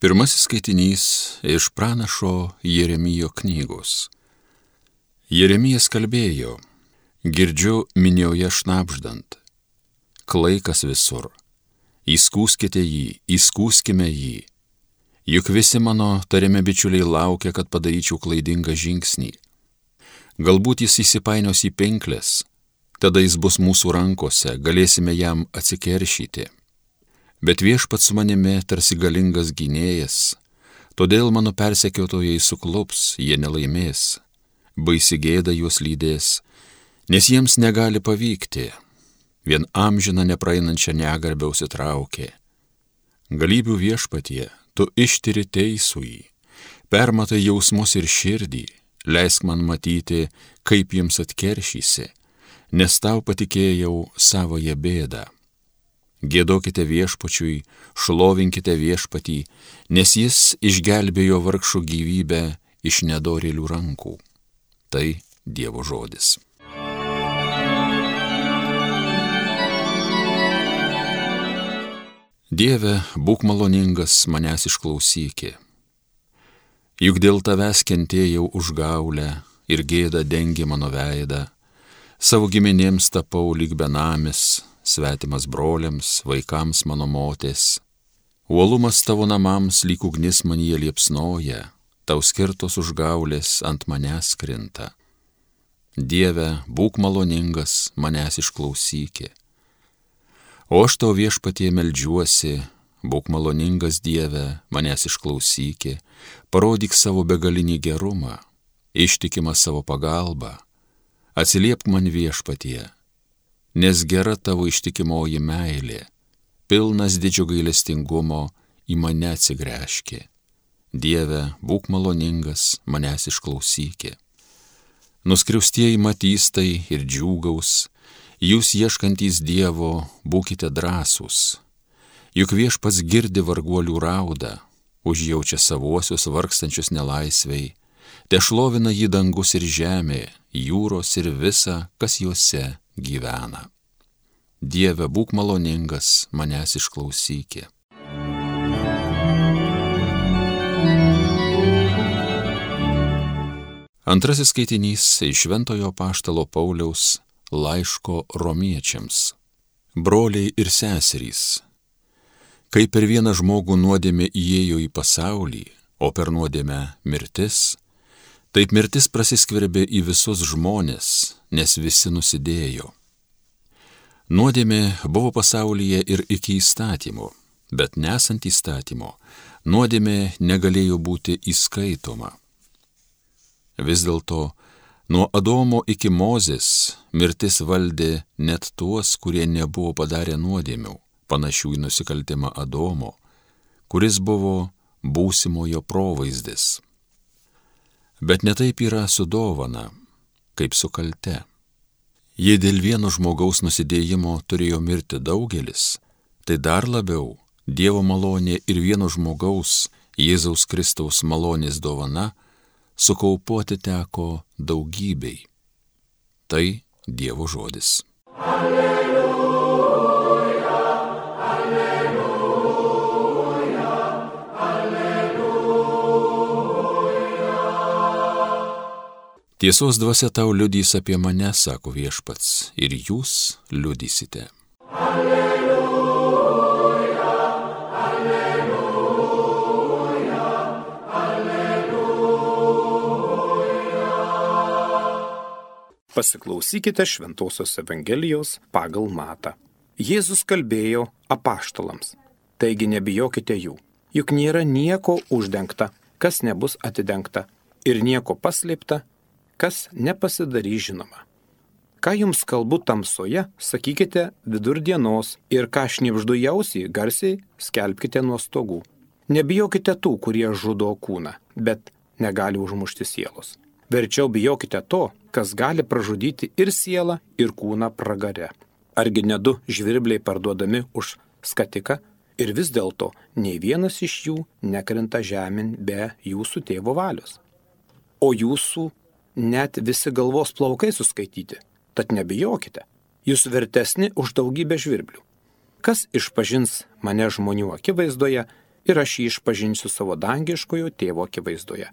Pirmasis skaitinys iš pranašo Jeremijo knygos. Jeremijas kalbėjo, girdžiu minioje šnapždant, klaikas visur, įskūskite jį, įskūskime jį, juk visi mano tariami bičiuliai laukia, kad padaryčiau klaidingą žingsnį. Galbūt jis įsipainios į pinklės, tada jis bus mūsų rankose, galėsime jam atsikeršyti bet viešpat su manimi tarsi galingas gynėjas, todėl mano persekiotojai suklups, jie nelaimės, baisi gėda juos lydės, nes jiems negali pavykti, vien amžiną nepraeinančią negarbę užsitraukė. Galybių viešpatie, tu ištyri teisųjį, permatai jausmus ir širdį, leisk man matyti, kaip jiems atkeršysi, nes tau patikėjau savoje bėdą Gėdokite viešpačiui, šlovinkite viešpatį, nes jis išgelbėjo vargšų gyvybę iš nedorėlių rankų. Tai Dievo žodis. Dieve, būk maloningas, manęs išklausykė. Juk dėl tavęs kentėjau už gaulę ir gėda dengi mano veidą, savo giminėms tapau lyg benamis, svetimas broliams, vaikams mano motės. Uolumas tavo namams lyg ugnis man jie liepsnoja, tau skirtos užgaulės ant manęs krinta. Dieve, būk maloningas, manęs išklausykė. O aš tau viešpatie melžiuosi, būk maloningas Dieve, manęs išklausykė, parodyk savo begalinį gerumą, ištikimą savo pagalbą, atsiliepk man viešpatie, nes gera tavo ištikimoji meilė, pilnas didžio gailestingumo į mane atsigręžkė. Dieve, būk maloningas, manęs išklausykė. Nuskriaustieji matys tai ir džiūgaus, jūs ieškantys Dievo, būkite drąsūs. Juk viešpats girdi varguolių raudą, užjaučia savuosius vargstančius nelaisviai, te šlovina jį dangus ir žemė, jūros ir visa, kas juose gyvena. Dieve, būk maloningas, manęs išklausykė. Antrasis skaitinys iš Šventojo Paštalo Pauliaus laiško romiečiams. Broliai ir seserys. Kai per vieną žmogų nuodėmė įėjo į pasaulį, o per nuodėmę mirtis, taip mirtis prasiskverbė į visus žmonės, nes visi nusidėjo. Nuodėmė buvo pasaulyje ir iki įstatymo, bet nesant įstatymo, nuodėmė negalėjo būti įskaitoma. Vis dėlto, nuo Adomo iki Mozės mirtis valdė net tuos, kurie nebuvo padarę nuodėmių, panašių į nusikaltimą Adomo, kuris buvo būsimojo provaizdis. Bet netaip yra su dovana, kaip su kalte. Jei dėl vieno žmogaus nusidėjimo turėjo mirti daugelis, tai dar labiau Dievo malonė ir vieno žmogaus, Jėzaus Kristaus malonės dovana, sukaupuoti teko daugybei. Tai Dievo žodis. Alleluja. Tiesos dvasia tau liudys apie mane, sako viešpats, ir jūs liudysite. Alleluja, alleluja, alleluja. Pasiklausykite Šventojios Evangelijos pagal Matą. Jėzus kalbėjo apaštalams. Taigi nebijokite jų, juk nėra nieko uždengta, kas nebus atidengta, ir nieko paslėpta, kas nepasidarys žinoma. Ką jums kalbu tamsoje, sakykite vidurdienos ir ką šnipždu jausį, garsiai skelbkite nuo stogų. Nebijokite tų, kurie žudo kūną, bet negali užmušti sielos. Verčiau bijokite to, kas gali pražudyti ir sielą, ir kūną pragare. Argi ne du žvirbliai parduodami už skatiką ir vis dėlto nei vienas iš jų nekrinta žemyn be jūsų tėvo valios. O jūsų net visi galvos plaukai suskaityti, tad nebijokite, jūs vertesni už daugybę žvirblių. Kas išpažins mane žmonių akivaizdoje ir aš jį išpažinsiu savo dangiškojo tėvo akivaizdoje.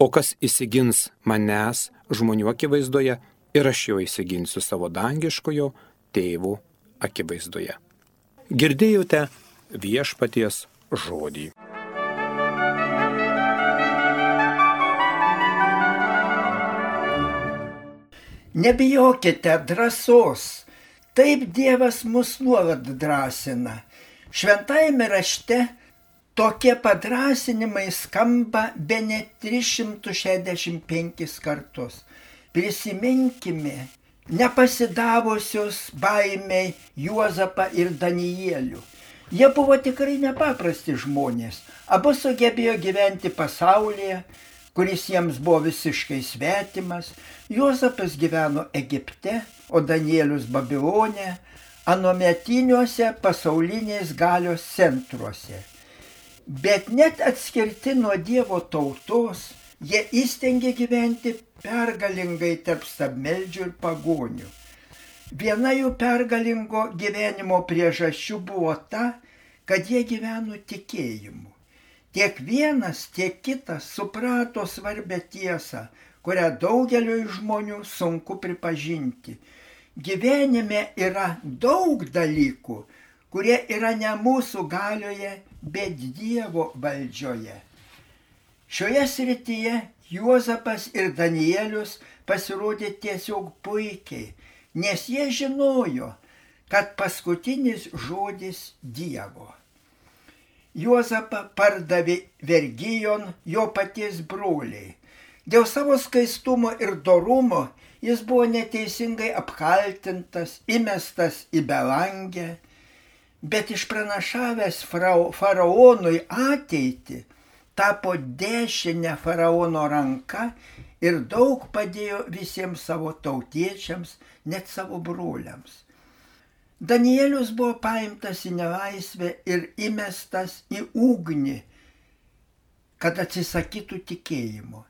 O kas įsigins manęs žmonių akivaizdoje, ir aš jo įsiginsiu savo dangiškojo tėvo akivaizdoje. Girdėjote viešpaties žodį. Nebijokite drąsos. Taip Dievas mus nuolat drąsina. Šventajame rašte tokie padrasinimai skamba be ne 365 kartus. Prisiminkime nepasidavusius baimiai Juozapą ir Danielių. Jie buvo tikrai nepaprasti žmonės. Abu sugebėjo gyventi pasaulyje, kuris jiems buvo visiškai svetimas. Juozapas gyveno Egipte, o Danielius Babilone, anometiniuose pasaulinės galios centruose. Bet net atskirti nuo Dievo tautos, jie įstengė gyventi pergalingai tarp stabmeldžių ir pagonių. Viena jų pergalingo gyvenimo priežasčių buvo ta, kad jie gyveno tikėjimu. Tiek vienas, tiek kitas suprato svarbę tiesą, kurią daugeliu žmonių sunku pripažinti. Gyvenime yra daug dalykų, kurie yra ne mūsų galioje, bet Dievo valdžioje. Šioje srityje Juozapas ir Danielius pasirodė tiesiog puikiai, nes jie žinojo, kad paskutinis žodis Dievo. Juozapą pardavė vergyjon jo paties broliai. Dėl savo skaistumo ir dorumo jis buvo neteisingai apkaltintas, įmestas į belangę, bet išpranašavęs faraonui ateitį, tapo dešinę faraono ranka ir daug padėjo visiems savo tautiečiams, net savo broliams. Danielius buvo paimtas į nelaisvę ir įmestas į ugnį, kad atsisakytų tikėjimo.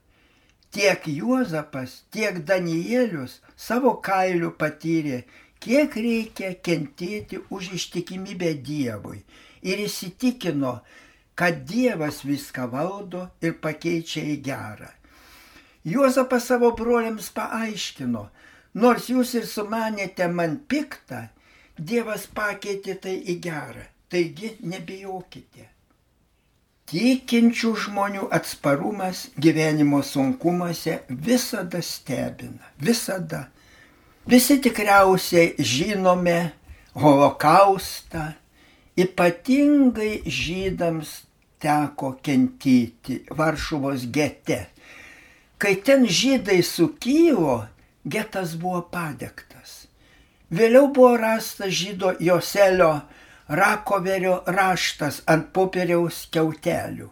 Tiek Juozapas, tiek Danielius savo kailių patyrė, kiek reikia kentėti už ištikimybę Dievui ir įsitikino, kad Dievas viską valdo ir pakeičia į gerą. Juozapas savo broliams paaiškino, nors jūs ir sumanėte man piktą, Dievas pakeitė tai į gerą. Taigi nebijokite. Tikinčių žmonių atsparumas gyvenimo sunkumuose visada stebina. Visada. Visi tikriausiai žinome holokaustą. Ypatingai žydams teko kentyti Varšuvos gete. Kai ten žydai sukylo, getas buvo padegtas. Vėliau buvo rastas žydo Joselio Rakoverio raštas ant popieriaus keutelių.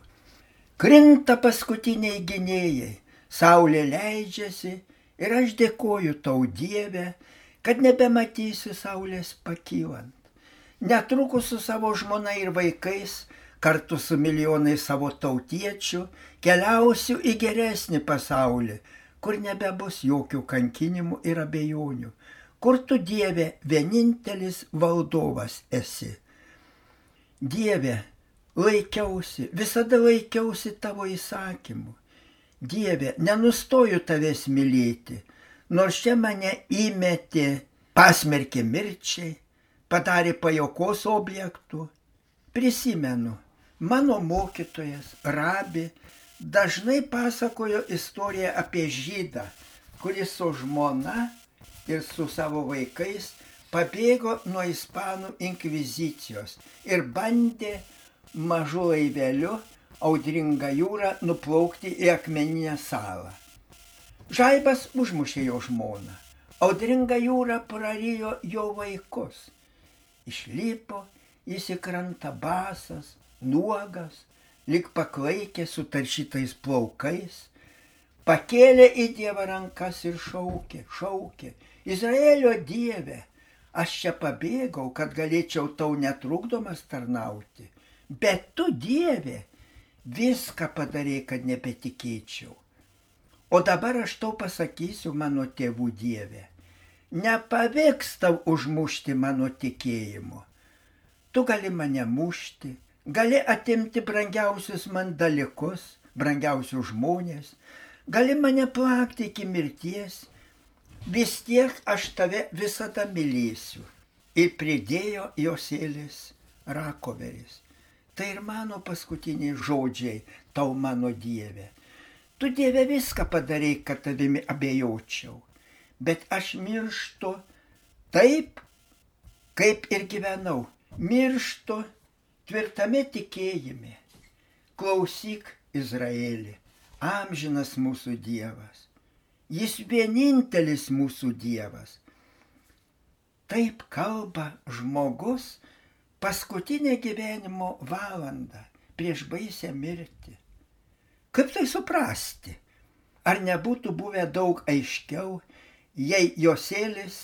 Krinta paskutiniai gynėjai, saulė leidžiasi ir aš dėkoju tau Dieve, kad nebematysiu saulės pakylant. Netrukus su savo žmona ir vaikais, kartu su milijonai savo tautiečių, keliausiu į geresnį pasaulį, kur nebebus jokių kankinimų ir abejonių kur tu Dieve vienintelis valdovas esi. Dieve, laikiausi, visada laikiausi tavo įsakymų. Dieve, nenustoju tavęs mylėti, nors čia mane įmetė, pasmerkė mirčiai, padarė pajokos objektų. Prisimenu, mano mokytojas, rabi, dažnai pasakojo istoriją apie žydą, kuris su žmona ir su savo vaikais pabėgo nuo ispanų inkvizicijos ir bandė mažu laiveliu audringą jūrą nuplaukti į akmeninę salą. Žaibas užmušė jo žmoną. Audringa jūra prarijo jo vaikus. Išlipo, jis į krantą basas, nuogas, lik paklaikė su taršytais plaukais, pakėlė į Dievą rankas ir šaukė, šaukė, Izraelio Dieve, aš čia pabėgau, kad galėčiau tau netrukdomas tarnauti, bet tu Dieve viską padarė, kad nebetikėčiau. O dabar aš tau pasakysiu mano tėvų Dieve, nepavyks tau užmušti mano tikėjimu. Tu gali mane mušti, gali atimti brangiausius man dalykus, brangiausius žmonės, gali mane plakti iki mirties, vis tiek aš tave visada mylėsiu. Ir pridėjo Josėlis Rakoveris. Tai ir mano paskutiniai žodžiai, tau mano Dieve. Tu Dieve viską padarai, kad tavimi abejočiau. Bet aš mirštu taip, kaip ir gyvenau. Mirštu tvirtame tikėjime. Klausyk, Izraeli, amžinas mūsų Dievas. Jis vienintelis mūsų Dievas. Taip kalba žmogus paskutinę gyvenimo valandą prieš baisę mirtį. Kaip tai suprasti? Ar nebūtų buvę daug aiškiau, jei Josėlis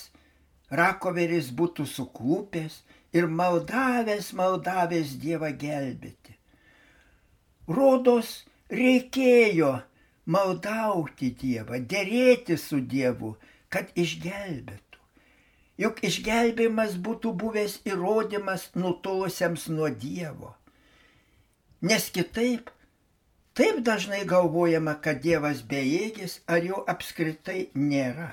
Rakoveris būtų suklūpęs ir maldavęs, maldavęs Dievą gelbėti. Rodos reikėjo maldauti Dievą, dėrėti su Dievu, kad išgelbėtų. Juk išgelbėjimas būtų buvęs įrodymas nutolusiems nuo Dievo. Nes kitaip, taip dažnai galvojama, kad Dievas bejėgis ar jo apskritai nėra.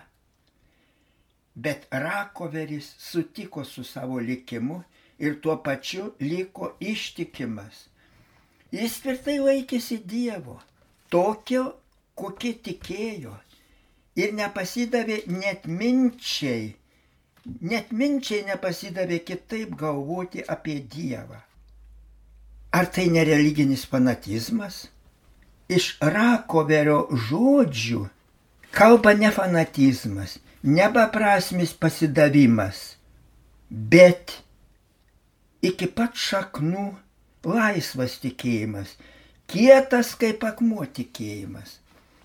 Bet Rakoveris sutiko su savo likimu ir tuo pačiu liko ištikimas. Jis tvirtai laikėsi Dievo, tokio, kokie tikėjo, ir nepasidavė net minčiai, net minčiai nepasidavė kitaip galvoti apie Dievą. Ar tai nereliginis fanatizmas? Iš Rakoverio žodžių kalba ne fanatizmas, nebeprasmis pasidavimas, bet iki pat šaknų laisvas tikėjimas, kietas kaip akmuo tikėjimas.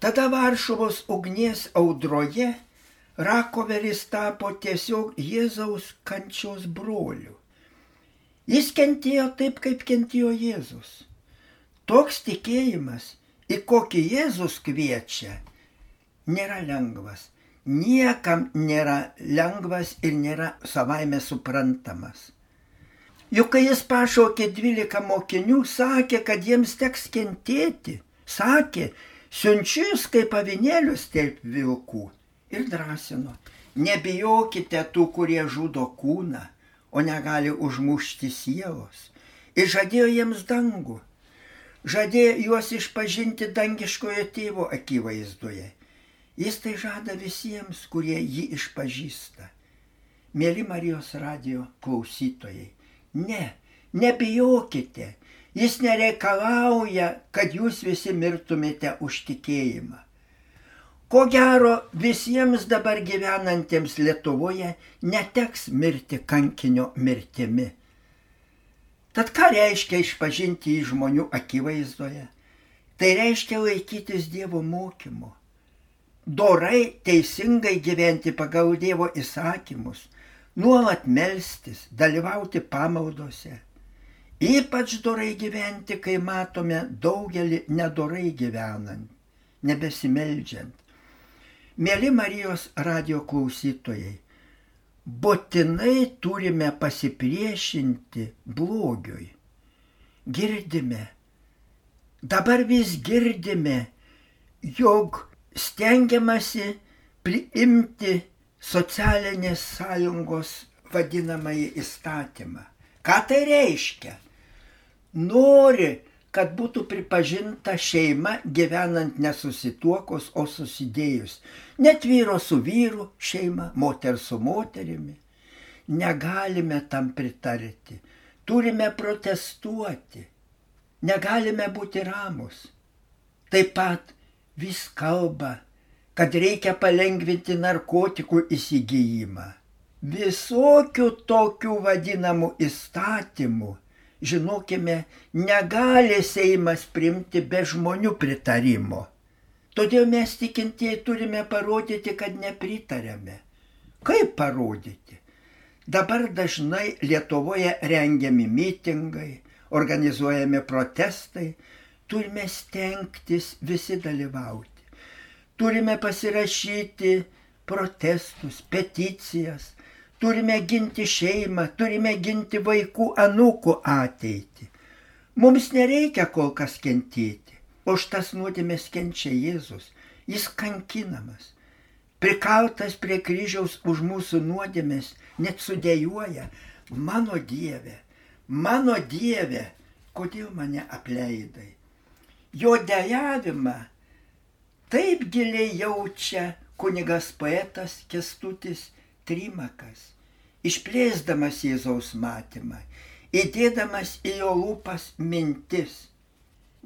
Tada Varšuvos ugnies audroje Rakoveris tapo tiesiog Jėzaus kančios broliu. Jis kentėjo taip, kaip kentėjo Jėzus. Toks tikėjimas, į kokį Jėzus kviečia, nėra lengvas niekam nėra lengvas ir nėra savaime suprantamas. Juk kai jis pašaukė dvylika mokinių, sakė, kad jiems teks kentėti. Sakė, siunčiu jūs kaip avinėlius taip vilkų. Ir drąsino, nebijokite tų, kurie žudo kūną, o negali užmušti sielos. Ir žadėjo jiems dangų. Žadėjo juos išpažinti dangiškojo tėvo akivaizdoje Jis tai žada visiems, kurie jį išpažįsta. Mėly Marijos radio klausytojai, ne, nebijokite, jis nereikalauja, kad jūs visi mirtumėte už tikėjimą. Ko gero visiems dabar gyvenantiems Lietuvoje neteks mirti kankinio mirtimi. Tad ką reiškia išpažinti į žmonių akivaizdoje? Tai reiškia laikytis Dievo mokymo dorai teisingai gyventi pagal Dievo įsakymus, nuolat melstis, dalyvauti pamaldose. Ypač dorai gyventi, kai matome daugelį nedorai gyvenant, nebesimeldžiant. Mėly Marijos radio klausytojai, būtinai turime pasipriešinti blogiui. Girdime, dabar vis girdime, jog stengiamasi priimti socialinės sąjungos vadinamąjį įstatymą. Ką tai reiškia? Nori, kad būtų pripažinta šeima gyvenant nesusituokus, o susidėjus. Net vyro su vyru šeima, moter su moterimi. Negalime tam pritarti. Turime protestuoti. Negalime būti ramus. Taip pat vis kalba, kad reikia palengvinti narkotikų įsigijimą. Visokių tokių vadinamų įstatymų, žinokime, negali Seimas primti be žmonių pritarimo. Todėl mes tikintieji turime parodyti, kad nepritarėme. Kaip parodyti? Dabar dažnai Lietuvoje rengiami mitingai, organizuojami protestai, turime stengtis visi dalyvauti. Turime pasirašyti protestus, peticijas, turime ginti šeimą, turime ginti vaikų, anūkų ateitį. Mums nereikia kol kas kentėti. Už tas nuodėmės kenčia Jėzus. Jis kankinamas. Prikaltas prie kryžiaus už mūsų nuodėmės, net sudėjuoja. Mano Dieve, mano Dieve, kodėl mane apleidai? Jo dejavimą taip giliai jaučia kunigas poetas Kestutis Trimakas, išplėsdamas Jėzaus matymą, įdėdamas į jo lūpas mintis.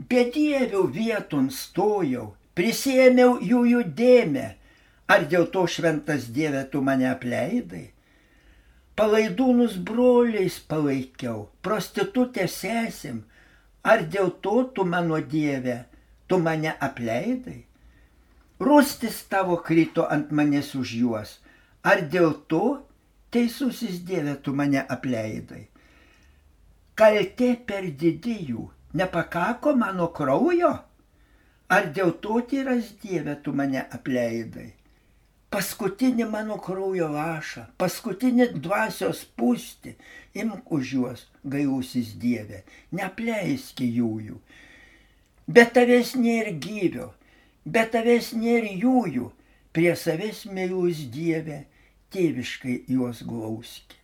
Bedievių vieton stojau, prisėmiau jų jų dėmę, ar dėl to šventas Dieve tu mane apleidai? Palaidūnus broliais palaikiau, prostitutę sesim, ar dėl to tu mano Dieve, tu mane apleidai? Rūstis tavo krito ant manęs už juos. Ar dėl to teisusis Dieve tu mane apleidai? Kaltė per didijų, nepakako mano kraujo? Ar dėl to tyras Dieve tu mane apleidai? Paskutinį mano kraujo lašą, paskutinį dvasios pūsti, imk už juos, gailusis Dieve, neapleiski jųjų. Bet tavęs nėra gyvio, bet tavęs nėra jųjų, prie savęs meilus Dieve, tėviškai juos glauski.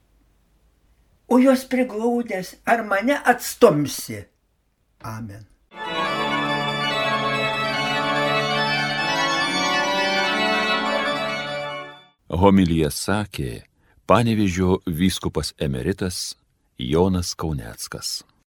O juos priglaudęs, ar mane atstumsi? Amen. Homilyje sakė panevižio vyskupas emeritas Jonas Kauneckas.